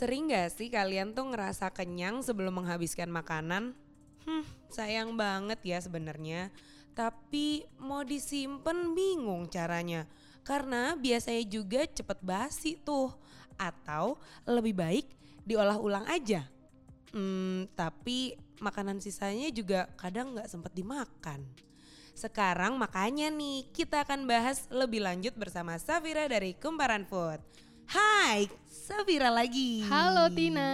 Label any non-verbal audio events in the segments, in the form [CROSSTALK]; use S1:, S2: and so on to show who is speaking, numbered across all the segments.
S1: Sering gak sih kalian tuh ngerasa kenyang sebelum menghabiskan makanan? Hmm, sayang banget ya sebenarnya. Tapi mau disimpan bingung caranya. Karena biasanya juga cepet basi tuh. Atau lebih baik diolah ulang aja. Hmm, tapi makanan sisanya juga kadang nggak sempet dimakan. Sekarang makanya nih kita akan bahas lebih lanjut bersama Safira dari Kumparan Food. Hai, Safira lagi.
S2: Halo Tina.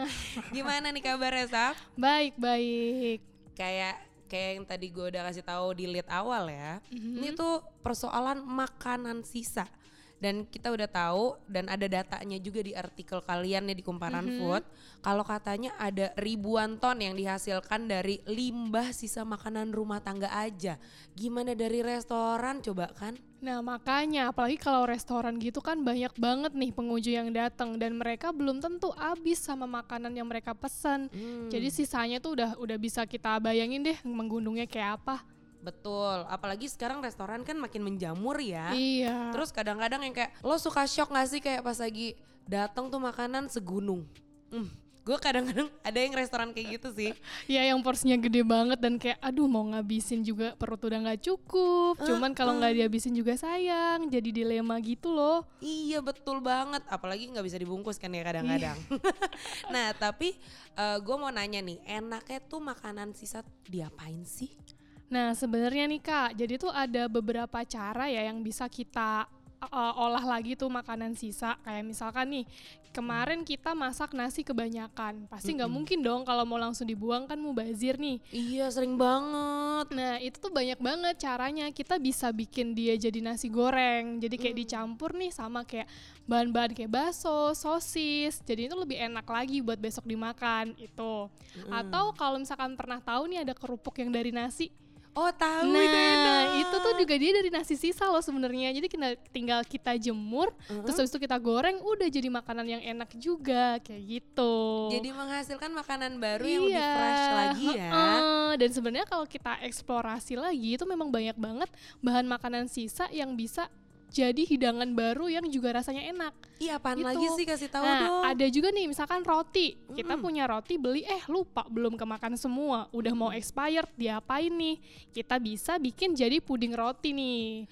S2: [LAUGHS]
S1: Gimana nih kabarnya Saf?
S2: baik baik.
S1: Kayak kayak yang tadi gue udah kasih tahu di lead awal ya.
S2: Mhm.
S1: Ini tuh persoalan makanan sisa. Dan kita udah tahu dan ada datanya juga di artikel kalian nih di Kumparan
S2: Mhm.
S1: Food. Kalau katanya ada ribuan ton yang dihasilkan dari limbah sisa makanan rumah tangga aja. Gimana dari restoran coba kan?
S2: Nah makanya apalagi kalau restoran gitu kan banyak banget nih pengunjung yang datang dan mereka belum tentu habis sama makanan yang mereka pesan.
S1: Hmm.
S2: Jadi sisanya tuh udah udah bisa kita bayangin deh menggundungnya kayak apa.
S1: Betul, apalagi sekarang restoran kan makin menjamur ya.
S2: Iya.
S1: Terus kadang-kadang yang kayak lo suka shock gak sih kayak pas lagi datang tuh makanan segunung. Hmm, gue kadang-kadang [LAUGHS] ada yang restoran kayak gitu sih. [LAUGHS]
S2: Iya yang porsinya gede banget dan kayak aduh mau ngabisin juga perut udah nggak cukup. Cuman kalau nggak dihabisin juga sayang. Jadi dilema gitu loh.
S1: Iya betul banget, apalagi nggak bisa dibungkus kan ya kadang-kadang. [LAUGHS] nah tapi gue mau nanya nih, enaknya tuh makanan sisa diapain sih?
S2: Nah, sebenarnya nih Kak, jadi tuh ada beberapa cara ya yang bisa kita uh, olah lagi tuh makanan sisa. Kayak misalkan nih, kemarin kita masak nasi kebanyakan. Pasti nggak mungkin dong kalau mau langsung dibuang kan mubazir nih.
S1: Iya sering banget.
S2: Nah, itu tuh banyak banget caranya. Kita bisa bikin dia jadi nasi goreng. Jadi kayak dicampur nih sama kayak bahan-bahan kayak bakso, sosis. Jadi itu lebih enak lagi buat besok dimakan itu. Atau kalau misalkan pernah tahu nih ada kerupuk yang dari nasi.
S1: Oh tahu itu enak.
S2: Nah, itu tuh juga dia dari nasi sisa loh sebenarnya. Jadi kita tinggal kita jemur, terus habis itu kita goreng, udah jadi makanan yang enak juga kayak gitu.
S1: Jadi menghasilkan makanan baru yang lebih fresh lagi ya.
S2: heeh. Dan sebenarnya kalau kita eksplorasi lagi itu memang banyak banget bahan makanan sisa yang bisa jadi hidangan baru yang juga rasanya enak.
S1: Iya apaan
S2: Gitu.
S1: lagi sih kasih tahu
S2: nah,
S1: dong.
S2: ada juga nih misalkan roti. Kita punya roti beli eh lupa belum kemakan semua, udah mau expired, diapain nih? Kita bisa bikin jadi puding roti nih.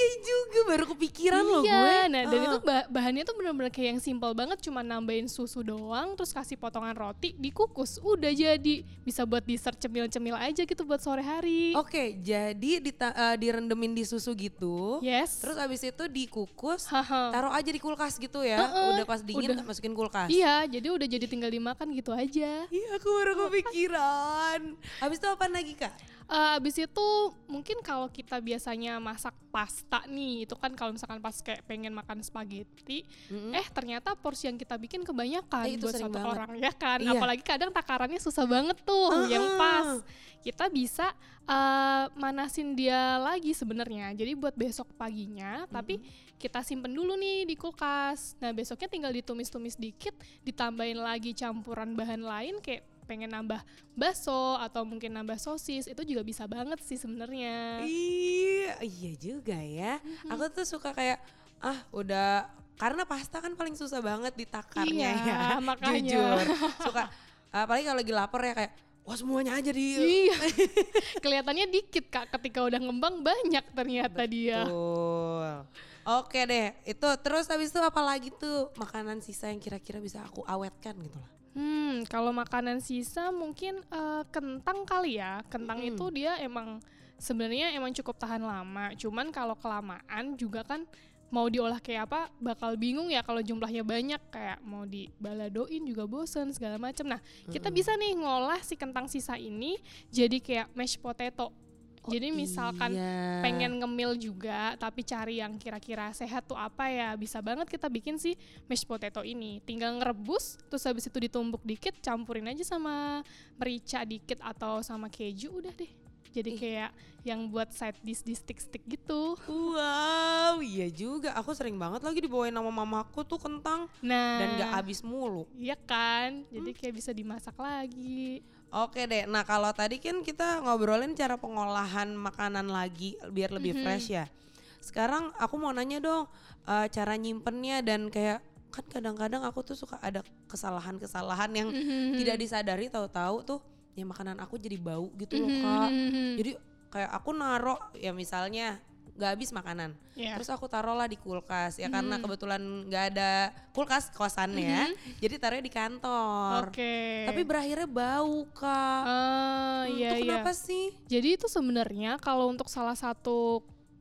S1: Iya juga baru kepikiran loh
S2: iya,
S1: gue.
S2: nah dan
S1: Ah.
S2: itu bah- bahannya tuh bener-bener kayak yang simple banget, cuma nambahin susu doang, terus kasih potongan roti, dikukus, udah jadi. Bisa buat dessert cemil-cemil aja gitu buat sore hari.
S1: Oke, jadi dita- eh, direndemin di susu gitu.
S2: Yes.
S1: Terus abis itu dikukus, taruh aja di kulkas gitu ya.
S2: Heeh,
S1: udah pas dingin
S2: udah.
S1: masukin kulkas.
S2: Iya, jadi udah jadi tinggal dimakan gitu aja.
S1: Iya, aku baru kepikiran. Abis itu apa lagi kak?
S2: Eh, abis itu mungkin kalau kita biasanya masak pasta nih, itu kan kalau misalkan pas kayak pengen makan spaghetti, eh ternyata porsi yang kita bikin kebanyakan
S1: Eh, itu
S2: buat satu
S1: banget.
S2: orang ya kan.
S1: Iya.
S2: Apalagi kadang takarannya susah banget tuh yang pas. Kita bisa eh, manasin dia lagi sebenarnya. Jadi buat besok paginya, tapi kita simpen dulu nih di kulkas. Nah besoknya tinggal ditumis-tumis dikit, ditambahin lagi campuran bahan lain kayak pengen nambah bakso atau mungkin nambah sosis itu juga bisa banget sih sebenarnya.
S1: Iya, iya juga ya.
S2: Mm-hmm.
S1: Aku tuh suka kayak ah udah karena pasta kan paling susah banget ditakarnya
S2: Iya,
S1: ya. [LAUGHS]
S2: makanya.
S1: Jujur. Suka apalagi kalau lagi lapar ya kayak wah semuanya aja di
S2: Iya. [LAUGHS] Kelihatannya dikit Kak, ketika udah ngembang banyak ternyata dia.
S1: Betul. Oke deh, itu terus habis itu apa lagi tuh makanan sisa yang kira-kira bisa aku awetkan gitu lah.
S2: Hmm, kalau makanan sisa mungkin eh, kentang kali ya. Kentang
S1: Mm-mm.
S2: itu dia emang sebenarnya emang cukup tahan lama. Cuman kalau kelamaan juga kan mau diolah kayak apa bakal bingung ya kalau jumlahnya banyak kayak mau dibaladoin juga bosen segala macam. Nah, kita bisa nih ngolah si kentang sisa ini jadi kayak mashed potato.
S1: Oh,
S2: jadi misalkan
S1: iya.
S2: pengen ngemil juga tapi cari yang kira-kira sehat tuh apa ya bisa banget kita bikin si mashed potato ini. Tinggal ngerebus terus habis itu ditumbuk dikit campurin aja sama merica dikit atau sama keju udah deh. Jadi kayak yang buat side dish di stick-stick gitu.
S1: Wow, iya juga. Aku sering banget lagi dibawain sama mamaku tuh kentang.
S2: Nah.
S1: Dan gak habis mulu.
S2: iya kan? Jadi kayak bisa dimasak lagi
S1: Oke deh, nah kalau tadi kan kita ngobrolin cara pengolahan makanan lagi biar lebih fresh ya. Sekarang aku mau nanya dong, eh, cara nyimpennya dan kayak kan kadang-kadang aku tuh suka ada kesalahan-kesalahan yang
S2: Mhm.
S1: tidak disadari tahu-tahu tuh ya makanan aku jadi bau gitu loh kak
S2: mhm.
S1: jadi kayak aku naro ya misalnya nggak habis makanan
S2: Iya.
S1: terus aku taruh lah di kulkas ya karena
S2: Mhm.
S1: kebetulan nggak ada kulkas kosannya jadi taruhnya di kantor
S2: Oke.
S1: tapi berakhirnya bau kak
S2: Ah,
S1: Hmm,
S2: iya
S1: itu
S2: iya.
S1: kenapa sih
S2: Jadi itu sebenarnya kalau untuk salah satu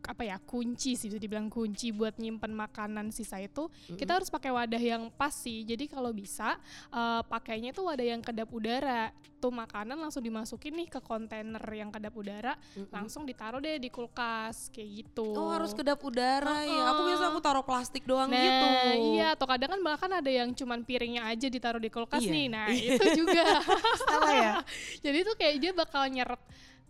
S2: apa ya kunci sih bisa dibilang kunci buat nyimpen makanan sisa itu. Kita harus pakai wadah yang pas sih. Jadi kalau bisa eh, pakainya itu wadah yang kedap udara. Tuh makanan langsung dimasukin nih ke kontainer yang kedap udara
S1: Mm-mm.
S2: langsung ditaruh deh di kulkas kayak gitu.
S1: Oh harus kedap udara ya aku biasa aku taruh plastik doang
S2: Nah,
S1: gitu.
S2: iya. Atau kadang kan bahkan ada yang cuman piringnya aja ditaruh di kulkas
S1: Iya.
S2: nih. Nah, itu juga. [LAUGHS]
S1: salah ya. [LAUGHS]
S2: Jadi itu kayak dia bakal nyeret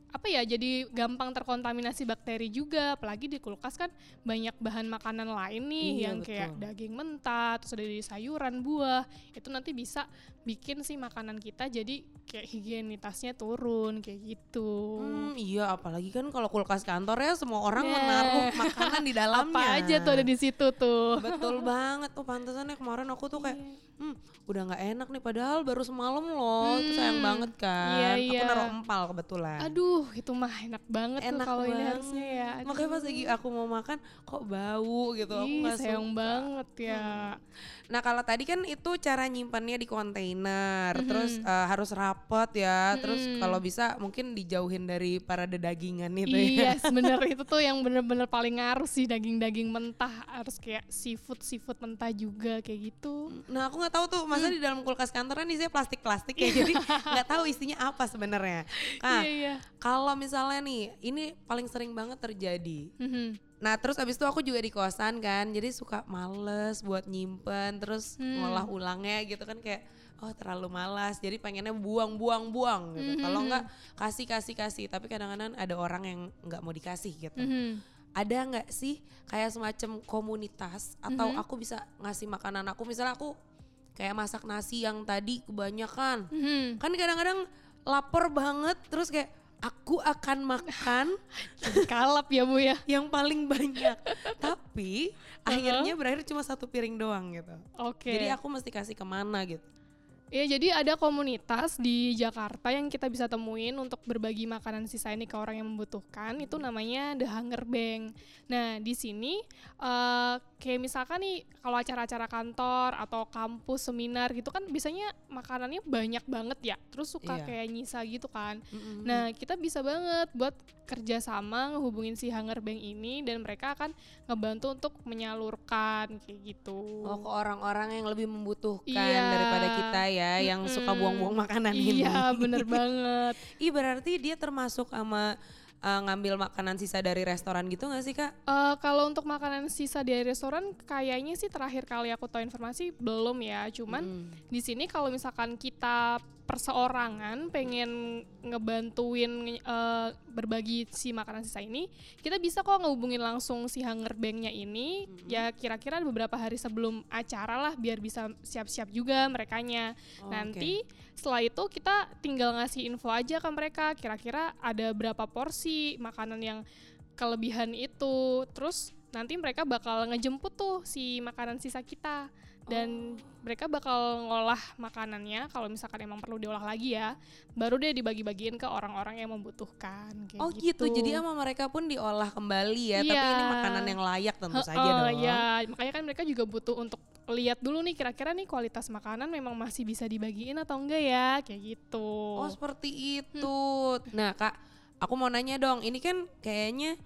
S2: apa ya jadi gampang terkontaminasi bakteri juga apalagi di kulkas kan banyak bahan makanan lain nih
S1: Iya,
S2: yang kayak
S1: betul.
S2: daging mentah terus ada di sayuran buah itu nanti bisa bikin sih makanan kita jadi kayak higienitasnya turun kayak gitu
S1: Hmm, iya apalagi kan kalau kulkas kantor ya semua orang
S2: Nah.
S1: menaruh makanan di [LAUGHS] dalamnya.
S2: apa aja tuh ada di situ tuh
S1: Betul banget. Oh pantesannya kemarin aku tuh kayak hmm, udah nggak enak nih padahal baru semalam loh. Itu sayang
S2: Hmm,
S1: banget kan.
S2: iya,
S1: Aku
S2: iya.
S1: naruh empal kebetulan.
S2: aduh itu mah enak banget tuh
S1: enak
S2: kalau ini harusnya ya
S1: Makanya pas lagi aku mau makan kok bau gitu. aku
S2: Ih,
S1: nggak
S2: sayang
S1: suka.
S2: banget ya
S1: Nah kalau tadi kan itu cara nyimpannya di kontainer,
S2: Mhm.
S1: terus eh, harus rapet ya, terus
S2: Mhm.
S1: kalau bisa mungkin dijauhin dari para dedagingan itu
S2: iya [LAUGHS]
S1: ya.
S2: sebenarnya itu tuh yang bener-bener paling ngaruh sih daging-daging mentah harus kayak seafood seafood mentah juga kayak gitu
S1: Nah aku nggak tahu tuh, masa di dalam kulkas kantor kan isinya plastik-plastik ya, jadi [LAUGHS] nggak tahu isinya apa sebenarnya. Nah
S2: iya iya
S1: kalau misalnya nih, ini paling sering banget terjadi.
S2: Mhm.
S1: Nah terus abis itu aku juga di kosan kan, jadi suka males buat nyimpen, terus
S2: Hmm.
S1: ngolah ulangnya gitu kan kayak oh terlalu malas, jadi pengennya buang-buang-buang gitu.
S2: Mhm.
S1: Kalau nggak kasih kasih kasih, tapi kadang-kadang ada orang yang nggak mau dikasih gitu.
S2: Mhm.
S1: Ada nggak sih kayak semacam komunitas atau
S2: Mhm.
S1: aku bisa ngasih makanan aku, misalnya aku kayak masak nasi yang tadi kebanyakan,
S2: Mhm.
S1: kan kadang-kadang lapar banget, terus kayak aku akan makan [LAUGHS]
S2: kalap ya bu ya?
S1: yang paling banyak. Tapi [LAUGHS] akhirnya berakhir cuma satu piring doang gitu.
S2: Oke.
S1: Jadi aku mesti kasih ke mana gitu.
S2: Ya, jadi ada komunitas di Jakarta yang kita bisa temuin untuk berbagi makanan sisa ini ke orang yang membutuhkan. Itu namanya The Hunger Bank. Nah, di sini eh, kayak misalkan nih kalau acara-acara kantor atau kampus seminar gitu kan biasanya makanannya banyak banget ya. Terus suka
S1: Iya.
S2: kayak nyisa gitu kan.
S1: Mm-mm.
S2: Nah, kita bisa banget buat kerjasama ngehubungin si Hunger Bank ini dan mereka akan ngebantu untuk menyalurkan kayak gitu.
S1: oh ke orang-orang yang lebih membutuhkan
S2: Iya.
S1: daripada kita ya yang suka
S2: Mm-mm.
S1: buang-buang makanan ini
S2: Iya, bener [LAUGHS] banget.
S1: Ih berarti dia termasuk sama uh, ngambil makanan sisa dari restoran gitu gak sih kak?
S2: Eh, kalau untuk makanan sisa dari restoran, kayaknya sih terakhir kali aku tahu informasi belum ya. Cuman
S1: Mm.
S2: di sini kalau misalkan kita perseorangan pengen ngebantuin eh, berbagi si makanan sisa ini, kita bisa kok ngehubungin langsung si Hunger Bank-nya ini. Ya kira-kira beberapa hari sebelum acara lah, biar bisa siap-siap juga merekanya.
S1: Oh,
S2: Nanti setelah itu kita tinggal ngasih info aja ke mereka kira-kira ada berapa porsi makanan yang kelebihan itu. Terus nanti mereka bakal ngejemput tuh si makanan sisa kita dan mereka bakal ngolah makanannya kalau misalkan emang perlu diolah lagi ya. Baru deh dibagi-bagiin ke orang-orang yang membutuhkan kayak
S1: Oh gitu. jadi sama mereka pun diolah kembali ya, tapi
S2: Iya.
S1: ini makanan yang layak tentu saja
S2: Heeh,
S1: dong.
S2: Ya, makanya kan mereka juga butuh untuk lihat dulu nih kira-kira nih kualitas makanan memang masih bisa dibagiin atau enggak ya, kayak gitu.
S1: Oh seperti itu. Nah kak, aku mau nanya dong. Ini kan kayaknya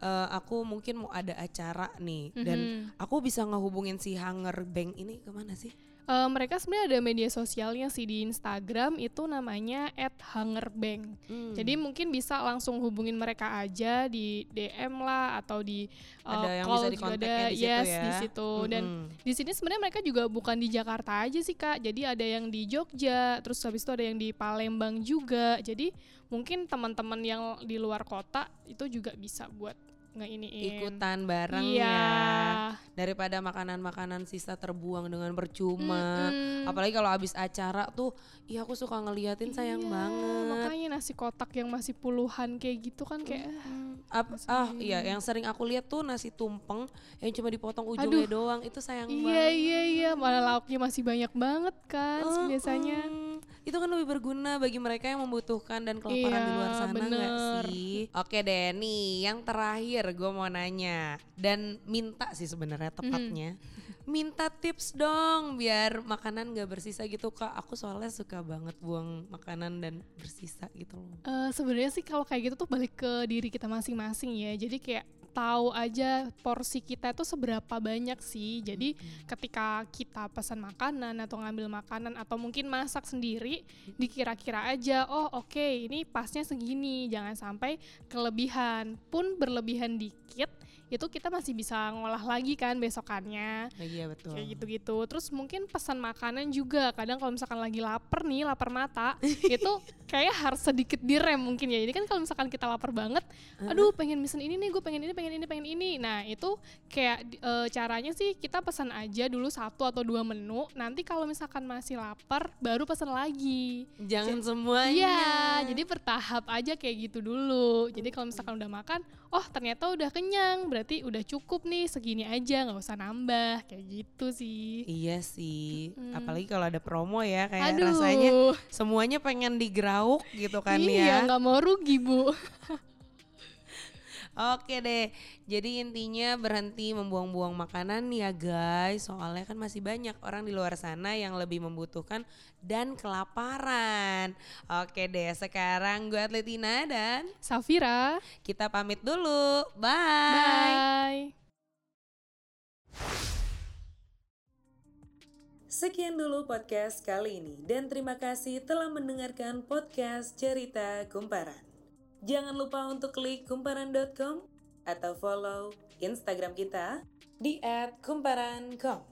S1: eh, aku mungkin mau ada acara nih dan
S2: Mhm.
S1: aku bisa ngehubungin si Hunger Bank ini ke mana sih?
S2: Eh, mereka sebenarnya ada media sosialnya sih di Instagram itu namanya @hungerbank.
S1: Hmm.
S2: Jadi mungkin bisa langsung hubungin mereka aja di DM lah atau di uh,
S1: Ada yang
S2: call
S1: bisa
S2: juga ada.
S1: di situ
S2: yes,
S1: ya?
S2: di situ. Dan
S1: Mhm.
S2: di sini sebenarnya mereka juga bukan di Jakarta aja sih Kak. Jadi ada yang di Jogja, terus habis itu ada yang di Palembang juga. Jadi mungkin teman-teman yang di luar kota itu juga bisa buat ngeiniin.
S1: ikutan bareng
S2: Iya.
S1: ya daripada makanan-makanan sisa terbuang dengan percuma.
S2: Mm-mm.
S1: Apalagi kalau habis acara tuh, iya aku suka ngeliatin sayang
S2: Iya,
S1: banget.
S2: Makanya nasi kotak yang masih puluhan kayak gitu kan kayak
S1: Mm. Ap- ah iya yang sering aku lihat tuh nasi tumpeng yang cuma dipotong ujungnya doang itu sayang
S2: Iya
S1: banget.
S2: iya iya, malah lauknya masih banyak banget kan
S1: Oh,
S2: biasanya.
S1: Itu kan lebih berguna bagi mereka yang membutuhkan dan kelaparan di luar
S2: Iya,
S1: sana nggak
S2: bener.
S1: sih? Oke deh nih yang terakhir gue mau nanya dan minta sih sebenarnya tepatnya. Minta tips dong biar makanan gak bersisa gitu kak. Aku soalnya suka banget buang makanan dan bersisa gitu loh.
S2: Eh, sebenarnya sih kalau kayak gitu tuh balik ke diri kita masing-masing ya. Jadi kayak tahu aja porsi kita itu seberapa banyak sih. Jadi ketika kita pesan makanan atau ngambil makanan atau mungkin masak sendiri, dikira-kira aja, oh oke ini pasnya segini, jangan sampai kelebihan. Pun berlebihan dikit, itu kita masih bisa ngolah lagi kan besokannya
S1: iya betul.
S2: kayak gitu-gitu. Terus mungkin pesan makanan juga. Kadang kalau misalkan lagi lapar nih, lapar mata, [LAUGHS] itu kayak harus sedikit direm mungkin ya. Jadi kan kalau misalkan kita lapar banget, aduh pengen mesen ini nih, gue pengen ini, pengen ini, pengen ini. Nah itu kayak eh, caranya sih kita pesan aja dulu satu atau dua menu. Nanti kalau misalkan masih lapar, baru pesan lagi.
S1: Jangan semuanya.
S2: Iya, jadi bertahap aja kayak gitu dulu. Jadi kalau misalkan udah makan, oh ternyata udah kenyang, berarti udah cukup nih segini aja, nggak usah nambah, kayak gitu sih.
S1: Iya sih,
S2: Mm.
S1: apalagi kalau ada promo ya kayak
S2: Aduh,
S1: rasanya semuanya pengen digrauk gitu kan
S2: iya
S1: ya.
S2: nggak mau rugi bu.
S1: Oke deh, jadi intinya berhenti membuang-buang makanan ya guys, soalnya kan masih banyak orang di luar sana yang lebih membutuhkan dan kelaparan. Oke deh, sekarang gue Atletina dan
S2: Safira,
S1: kita pamit dulu, bye.
S2: bye.
S3: Sekian dulu podcast kali ini dan terima kasih telah mendengarkan podcast Cerita Kumparan. Jangan lupa untuk klik kumparan.com atau follow Instagram kita di @kumparan.com.